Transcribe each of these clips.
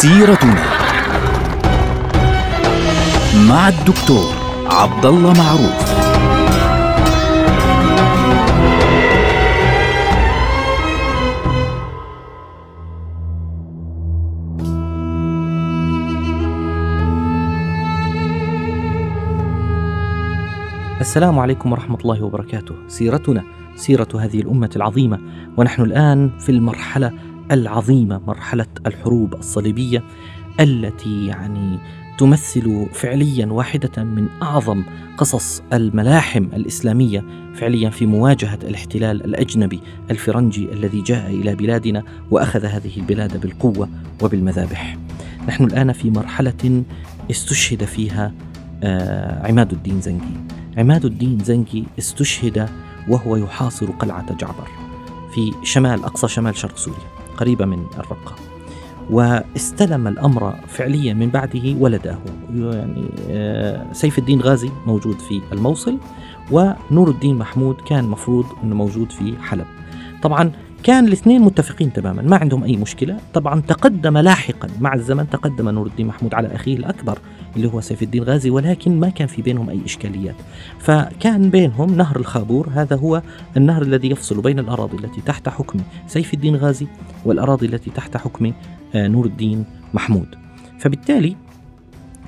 سيرتنا مع الدكتور عبد الله معروف السلام عليكم ورحمة الله وبركاته. سيرتنا سيرة هذه الأمة العظيمة، ونحن الآن في المرحلة العظيمة، مرحلة الحروب الصليبية التي يعني تمثل فعليا واحدة من أعظم قصص الملاحم الإسلامية فعليا في مواجهة الاحتلال الأجنبي الفرنجي الذي جاء إلى بلادنا وأخذ هذه البلاد بالقوة وبالمذابح. نحن الآن في مرحلة استشهد فيها آه، عماد الدين زنكي عماد الدين زنكي استشهد وهو يحاصر قلعة جعبر في شمال أقصى شمال شرق سوريا قريبة من الرقة واستلم الأمر فعليا من بعده ولده. يعني آه، سيف الدين غازي موجود في الموصل ونور الدين محمود كان مفروض أنه موجود في حلب. طبعا كان الاثنين متفقين تماما ما عندهم أي مشكلة. طبعا تقدم لاحقا مع الزمن تقدم نور الدين محمود على أخيه الأكبر. اللي هو سيف الدين غازي ولكن ما كان في بينهم أي إشكاليات. فكان بينهم نهر الخابور هذا هو النهر الذي يفصل بين الأراضي التي تحت حكم سيف الدين غازي والأراضي التي تحت حكم آه، نور الدين محمود. فبالتالي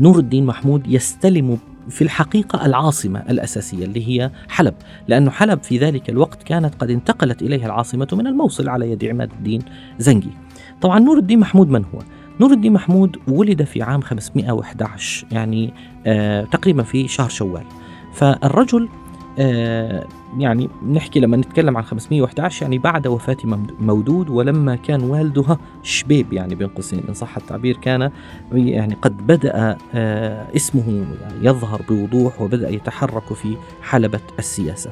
نور الدين محمود يستلم في الحقيقة العاصمة الأساسية اللي هي حلب لأن حلب في ذلك الوقت كانت قد انتقلت إليها العاصمة من الموصل على يد عماد الدين زنجي. طبعا نور الدين محمود من هو؟ نور الدين محمود ولد في عام 511 يعني آه تقريبا في شهر شوال. فالرجل آه يعني نحكي لما نتكلم عن 511 يعني بعد وفاة مودود ولما كان والده شبيب يعني بين قوسين. إن صح التعبير كان يعني قد بدأ آه اسمه يظهر بوضوح وبدأ يتحرك في حلبة السياسة.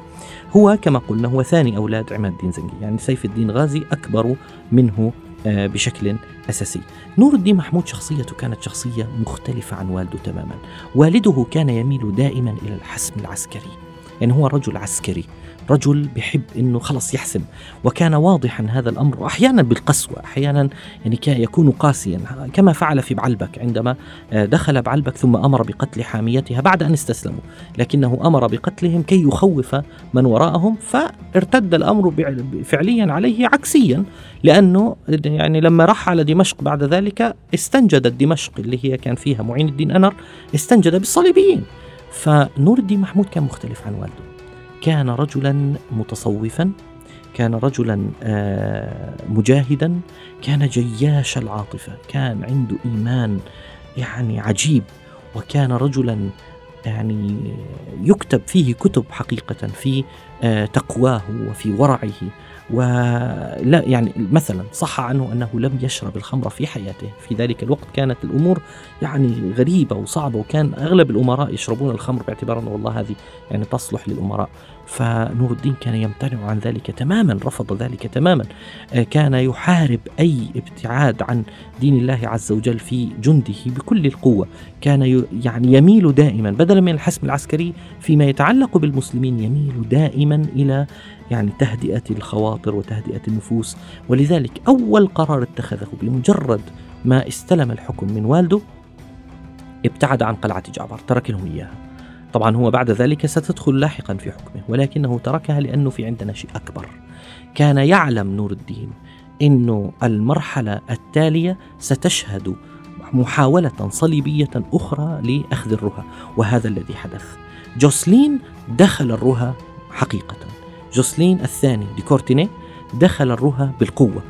هو كما قلنا هو ثاني أولاد عماد الدين زنجي يعني سيف الدين غازي أكبر منه بشكل أساسي. نور الدين محمود شخصيته كانت شخصية مختلفة عن والده تماما. والده كان يميل دائما إلى الحسم العسكري يعني هو رجل عسكري. رجل بحب إنه خلص يحسم وكان واضحا هذا الأمر واحيانا بالقسوة أحيانا يعني يكون قاسيا كما فعل في بعلبك عندما آه، دخل بعلبك ثم أمر بقتل حاميتها بعد أن استسلموا. لكنه أمر بقتلهم كي يخوف من وراءهم فارتد الأمر فعليا عليه عكسيا لأنه يعني لما راح على دمشق بعد ذلك استنجدت دمشق اللي هي كان فيها معين الدين أنر استنجد بالصليبيين. فنور الدين محمود كان مختلف عن والده. كان رجلا متصوفا كان رجلا آه، مجاهدا كان جياش العاطفة كان عنده إيمان يعني عجيب وكان رجلا يعني يكتب فيه كتب حقيقة في تقواه وفي ورعه. ولا يعني مثلا صح عنه أنه لم يشرب الخمر في حياته. في ذلك الوقت كانت الأمور يعني غريبة وصعبة وكان أغلب الأمراء يشربون الخمر باعتبار انه والله هذه يعني تصلح للأمراء. فنور الدين كان يمتنع عن ذلك تماما رفض ذلك تماما. آه، كان يحارب أي ابتعاد عن دين الله عز وجل في جنده بكل القوة. كان يعني يميل دائما بدلا من الحسم العسكري فيما يتعلق بالمسلمين يميل دائما إلى يعني تهدئة الخواطر وتهدئة النفوس. ولذلك أول قرار اتخذه بمجرد ما استلم الحكم من والده ابتعد عن قلعة جعبر ترك لهم إياها. طبعا هو بعد ذلك ستدخل لاحقا في حكمه ولكنه تركها لأنه في عندنا شيء أكبر. كان يعلم نور الدين أنه المرحلة التالية ستشهد محاولة صليبية أخرى لأخذ الرها وهذا الذي حدث. جوسلين دخل الرها حقيقة جوسلين الثاني ديكورتيني دخل الرها بالقوة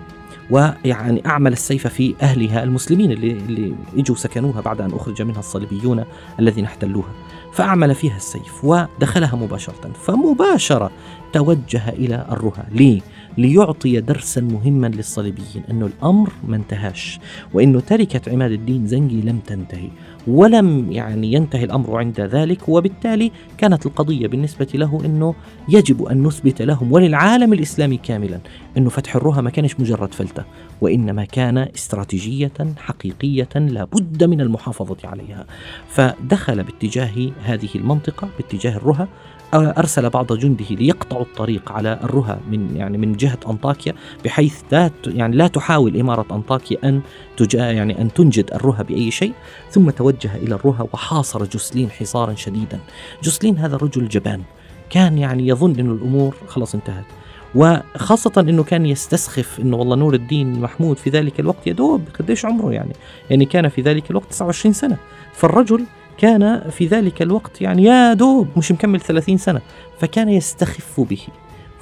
ويعني أعمل السيف في أهلها المسلمين اللي, اللي إجوا سكنوها بعد أن أخرج منها الصليبيون الذين احتلوها فأعمل فيها السيف ودخلها مباشرة فمباشرة توجه إلى الرها ليه؟ ليعطي درسا مهما للصليبيين أنه الأمر ما انتهاش وأنه تركة عماد الدين زنجي لم تنتهي ولم يعني ينتهي الأمر عند ذلك وبالتالي كانت القضية بالنسبة له إنه يجب أن نثبت لهم وللعالم الإسلامي كاملا إنه فتح الرها ما كانش مجرد فلتة وإنما كان استراتيجية حقيقية لابد من المحافظة عليها. فدخل باتجاه هذه المنطقة باتجاه الرها أرسل بعض جنده ليقطعوا الطريق على الرها من يعني من جهة أنطاكيا بحيث لا يعني لا تحاول إمارة أنطاكيا أن تجا يعني أن تنجد الرها بأي شيء. ثم توجه إلى الرها وحاصر جسلين حصارا شديدا. جسلين هذا رجل جبان. كان يعني يظن إنه الأمور خلاص انتهت. وخاصة إنه كان يستسخف إنه والله نور الدين محمود في ذلك الوقت يا دوب قديش عمره يعني. يعني كان في ذلك الوقت 29 سنة. فالرجل كان في ذلك الوقت يعني يا دوب مش مكمل 30 سنة فكان يستخف به.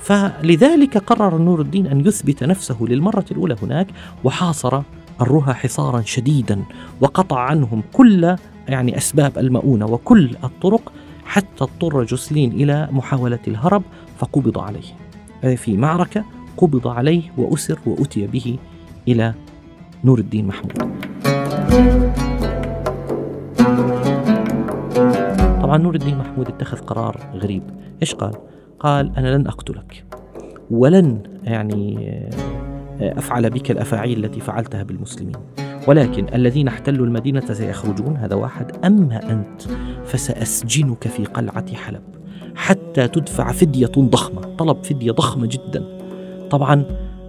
فلذلك قرر نور الدين أن يثبت نفسه للمرة الأولى هناك وحاصر الرها حصارا شديدا وقطع عنهم كل يعني أسباب المؤونة وكل الطرق حتى اضطر جسلين إلى محاولة الهرب فقبض عليه. في معركة قبض عليه وأسر وأتي به إلى نور الدين محمود. طبعا نور الدين محمود اتخذ قرار غريب. إيش قال؟ قال أنا لن أقتلك. ولن يعني آه، أفعل بك الأفاعيل التي فعلتها بالمسلمين. ولكن الذين احتلوا المدينة سيخرجون هذا واحد اما أنت؟ فسأسجنك في قلعة حلب حتى تدفع فدية ضخمة. طلب فدية ضخمة جدا. طبعا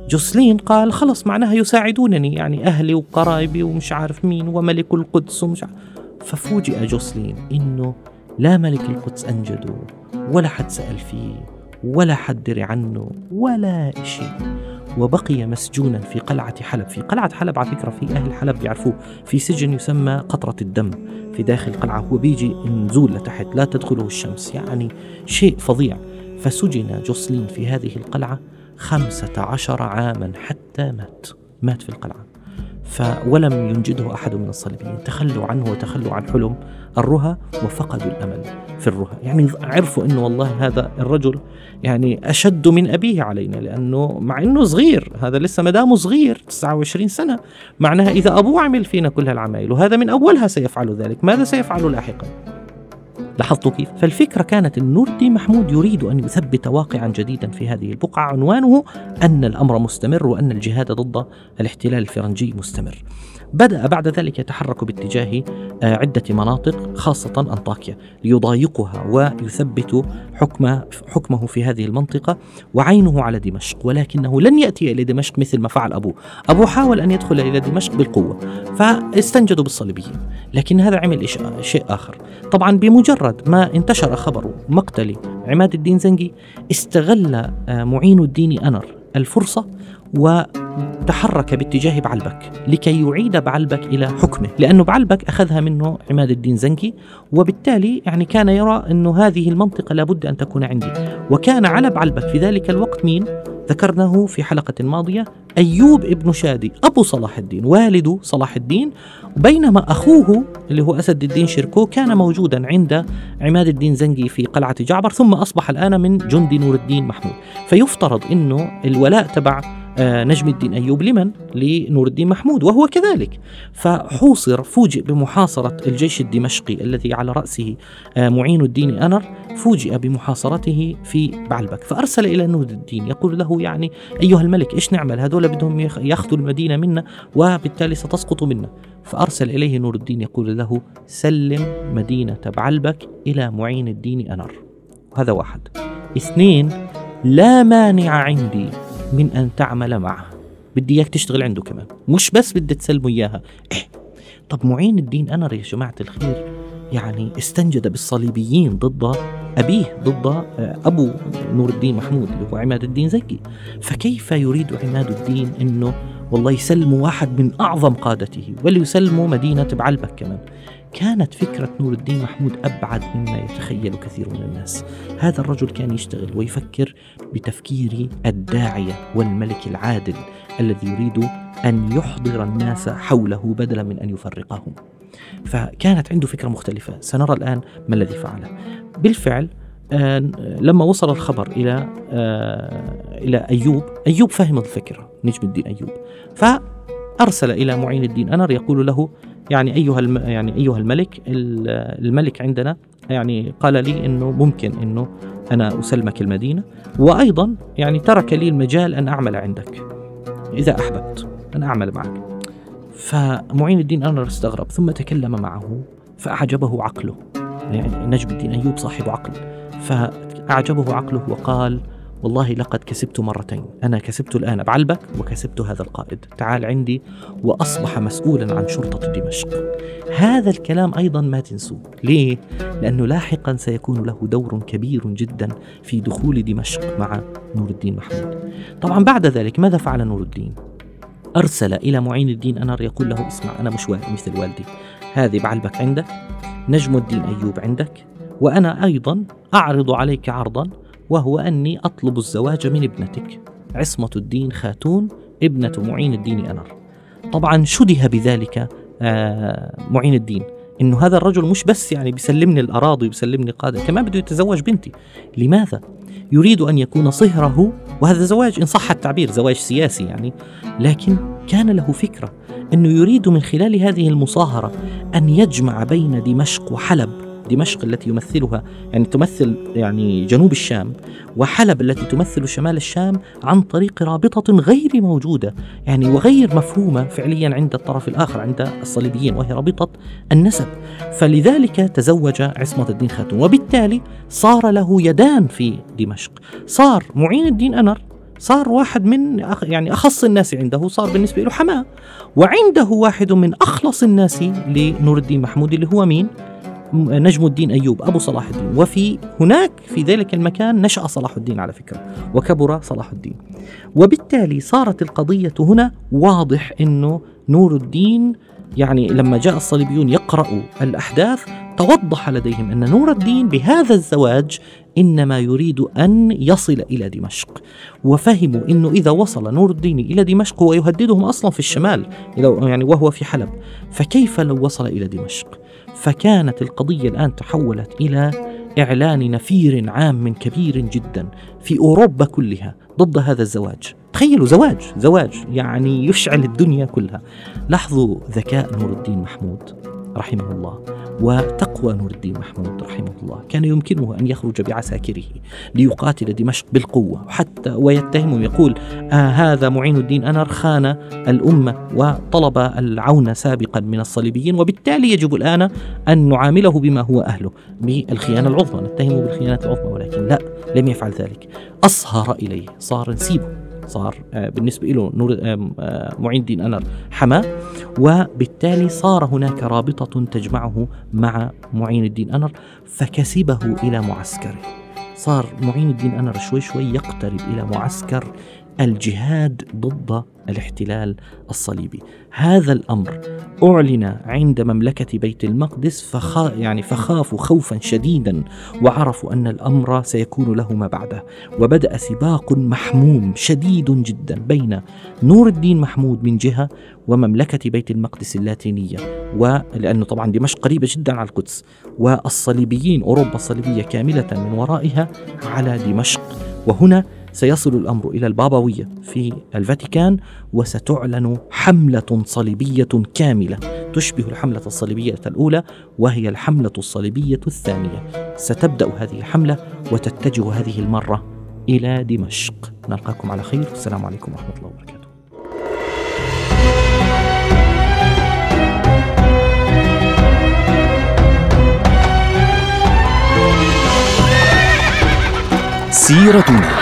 جوسلين قال خلص معناها يساعدونني يعني أهلي وقرايبي ومش عارف مين وملك القدس ومش عارف ففوجئ جوسلين إنه لا ملك القدس أنجده ولا حد سأل فيه ولا حد دري عنه ولا شيء وبقي مسجونا في قلعة حلب. في قلعة حلب على فكرة في أهل حلب بيعرفوه. في سجن يسمى قطرة الدم. في داخل القلعة هو بيجي نزول لتحت لا تدخله الشمس. يعني شيء فظيع. فسجن جوسلين في هذه القلعة خمسة عشر عاما حتى مات. مات في القلعة. ولم ينجده أحد من الصليبيين. تخلوا عنه وتخلوا عن حلم الرهى وفقدوا الأمل في الرهى يعني عرفوا أنه والله هذا الرجل يعني أشد من أبيه علينا لأنه مع أنه صغير هذا لسه مدامه صغير 29 سنة معناها إذا أبوه عمل فينا كل هالعمايل وهذا من أولها سيفعل ذلك. ماذا سيفعل لاحقا؟ لاحظتوا كيف؟ فالفكرة كانت أن نور الدين محمود يريد أن يثبت واقعا جديدا في هذه البقعة عنوانه أن الأمر مستمر وأن الجهاد ضد الاحتلال الفرنجي مستمر بدأ بعد ذلك يتحرك باتجاه آه، عدة مناطق خاصة أنطاكيا ليضايقها ويثبت حكم حكمه في هذه المنطقة وعينه على دمشق. ولكنه لن يأتي إلى دمشق مثل ما فعل أبوه. أبوه حاول أن يدخل إلى دمشق بالقوة فاستنجدوا بالصليبيين. لكن هذا عمل شيء آخر. طبعا بمجرد ما انتشر خبر مقتل عماد الدين زنجي استغل آه، معين الدين أنر الفرصة وتحرك باتجاه بعلبك لكي يعيد بعلبك إلى حكمه لأنه بعلبك أخذها منه عماد الدين زنكي وبالتالي يعني كان يرى أنه هذه المنطقة لابد أن تكون عندي. وكان على بعلبك في ذلك الوقت مين؟ ذكرناه في حلقة ماضية أيوب ابن شادي أبو صلاح الدين والد صلاح الدين. بينما أخوه اللي هو أسد الدين شركو كان موجودا عند عماد الدين زنجي في قلعة جعبر ثم أصبح الآن من جند نور الدين محمود. فيفترض أنه الولاء تبع نجم الدين أيوب لمن؟ لنور الدين محمود وهو كذلك. فحوصر فوجئ بمحاصرة الجيش الدمشقي الذي على رأسه آه، معين الدين أنر فوجئ بمحاصرته في بعلبك. فأرسل إلى نور الدين يقول له يعني أيها الملك إيش نعمل؟ هذول بدهم يأخذوا المدينة منا وبالتالي ستسقط منا. فأرسل إليه نور الدين يقول له سلم مدينة بعلبك إلى معين الدين أنر. هذا واحد. اثنين لا مانع عندي من أن تعمل معه. بدي إياك تشتغل عنده كمان. مش بس بدي تسلمه إياها. إيه. طب معين الدين أنر يا جماعة الخير؟ يعني استنجد بالصليبيين ضد أبيه ضد أبو نور الدين محمود اللي هو عماد الدين زكي. فكيف يريد عماد الدين أنه والله يسلموا واحد من أعظم قادته وليسلموا مدينة بعلبك كمان؟ كانت فكرة نور الدين محمود أبعد مما يتخيل كثير من الناس. هذا الرجل كان يشتغل ويفكر بتفكير الداعية والملك العادل الذي يريد أن يحضر الناس حوله بدلا من أن يفرقهم. فكانت عنده فكرة مختلفة. سنرى الآن ما الذي فعله. بالفعل آه لما وصل الخبر إلى آه إلى أيوب أيوب فهم الفكرة نجم الدين أيوب. فأرسل إلى معين الدين. أنر يقول له يعني أيها الم يعني أيها الملك الملك عندنا يعني قال لي إنه ممكن إنه أنا أسلمك المدينة. وأيضا يعني ترك لي المجال أن أعمل عندك إذا أحببت أن أعمل معك. فمعين الدين انور استغرب. ثم تكلم معه فأعجبه عقله. يعني نجم الدين أيوب صاحب عقل. فأعجبه عقله وقال والله لقد كسبت مرتين. أنا كسبت الآن بعلبك وكسبت هذا القائد. تعال عندي وأصبح مسؤولا عن شرطة دمشق. هذا الكلام أيضا ما تنسوه. ليه؟ لأنه لاحقا سيكون له دور كبير جدا في دخول دمشق مع نور الدين محمود. طبعا بعد ذلك ماذا فعل نور الدين؟ أرسل إلى معين الدين أنر يقول له اسمع أنا مش مثل والدي. هذه بعلبك عندك نجم الدين أيوب عندك وأنا أيضا أعرض عليك عرضا وهو أني أطلب الزواج من ابنتك. عصمة الدين خاتون ابنة معين الدين أنر طبعا شده بذلك آه، معين الدين. إنه هذا الرجل مش بس يعني بيسلمني الأراضي وبيسلمني قاده كمان بده يتزوج بنتي. لماذا؟ يريد أن يكون صهره وهذا زواج إن صح التعبير زواج سياسي يعني لكن كان له فكرة إنه يريد من خلال هذه المصاهرة أن يجمع بين دمشق وحلب. دمشق التي يمثلها يعني تمثل يعني جنوب الشام وحلب التي تمثل شمال الشام عن طريق رابطة غير موجودة يعني وغير مفهومة فعليا عند الطرف الآخر عند الصليبيين وهي رابطة النسب فلذلك تزوج عصمة الدين خاتون وبالتالي صار له يدان في دمشق صار معين الدين أنر صار واحد من يعني أخص الناس عنده صار بالنسبة له حماة وعنده واحد من أخلص الناس لنور الدين محمود اللي هو مين؟ نجم الدين أيوب أبو صلاح الدين. وفي هناك في ذلك المكان نشأ صلاح الدين على فكرة وكبر صلاح الدين. وبالتالي صارت القضية هنا واضح أنه نور الدين يعني لما جاء الصليبيون يقرأوا الأحداث توضح لديهم أن نور الدين بهذا الزواج إنما يريد أن يصل إلى دمشق. وفهموا أنه إذا وصل نور الدين إلى دمشق هو يهددهم أصلا في الشمال يعني وهو في حلب. فكيف لو وصل إلى دمشق؟ فكانت القضية الآن تحولت إلى إعلان نفير عام كبير جدا في أوروبا كلها. ضد هذا الزواج. تخيلوا زواج زواج يعني يشعل الدنيا كلها. لاحظوا ذكاء نور الدين محمود رحمه الله. وتقوى نور الدين محمود رحمه الله. كان يمكنه أن يخرج بعساكره ليقاتل دمشق بالقوة. حتى ويتهم يقول آه هذا معين الدين. أنر خان الأمة وطلب العون سابقا من الصليبيين وبالتالي يجب الآن أن نعامله بما هو أهله. بالخيانة العظمى. نتهمه بالخيانة العظمى ولكن لا لم يفعل ذلك. أصهر إليه صار نسيبه. صار آه، بالنسبة له نور معين الدين أنر حماه وبالتالي صار هناك رابطة تجمعه مع معين الدين أنر فكسبه إلى معسكره صار معين الدين أنر شوي شوي يقترب إلى معسكر الجهاد ضد الاحتلال الصليبي. هذا الأمر أعلن عند مملكة بيت المقدس فخا يعني فخافوا خوفا شديدا وعرفوا أن الأمر سيكون له ما بعده. وبدأ سباق محموم شديد جدا بين نور الدين محمود من جهة ومملكة بيت المقدس اللاتينية ولأنه طبعا دمشق قريبة جدا على القدس والصليبيين أوروبا الصليبية كاملة من ورائها على دمشق. وهنا سيصل الأمر إلى البابوية في الفاتيكان وستعلن حملة صليبية كاملة. تشبه الحملة الصليبية الأولى وهي الحملة الصليبية الثانية. ستبدأ هذه الحملة وتتجه هذه المرة إلى دمشق. نلقاكم على خير. والسلام عليكم ورحمة الله وبركاته. سيرتنا.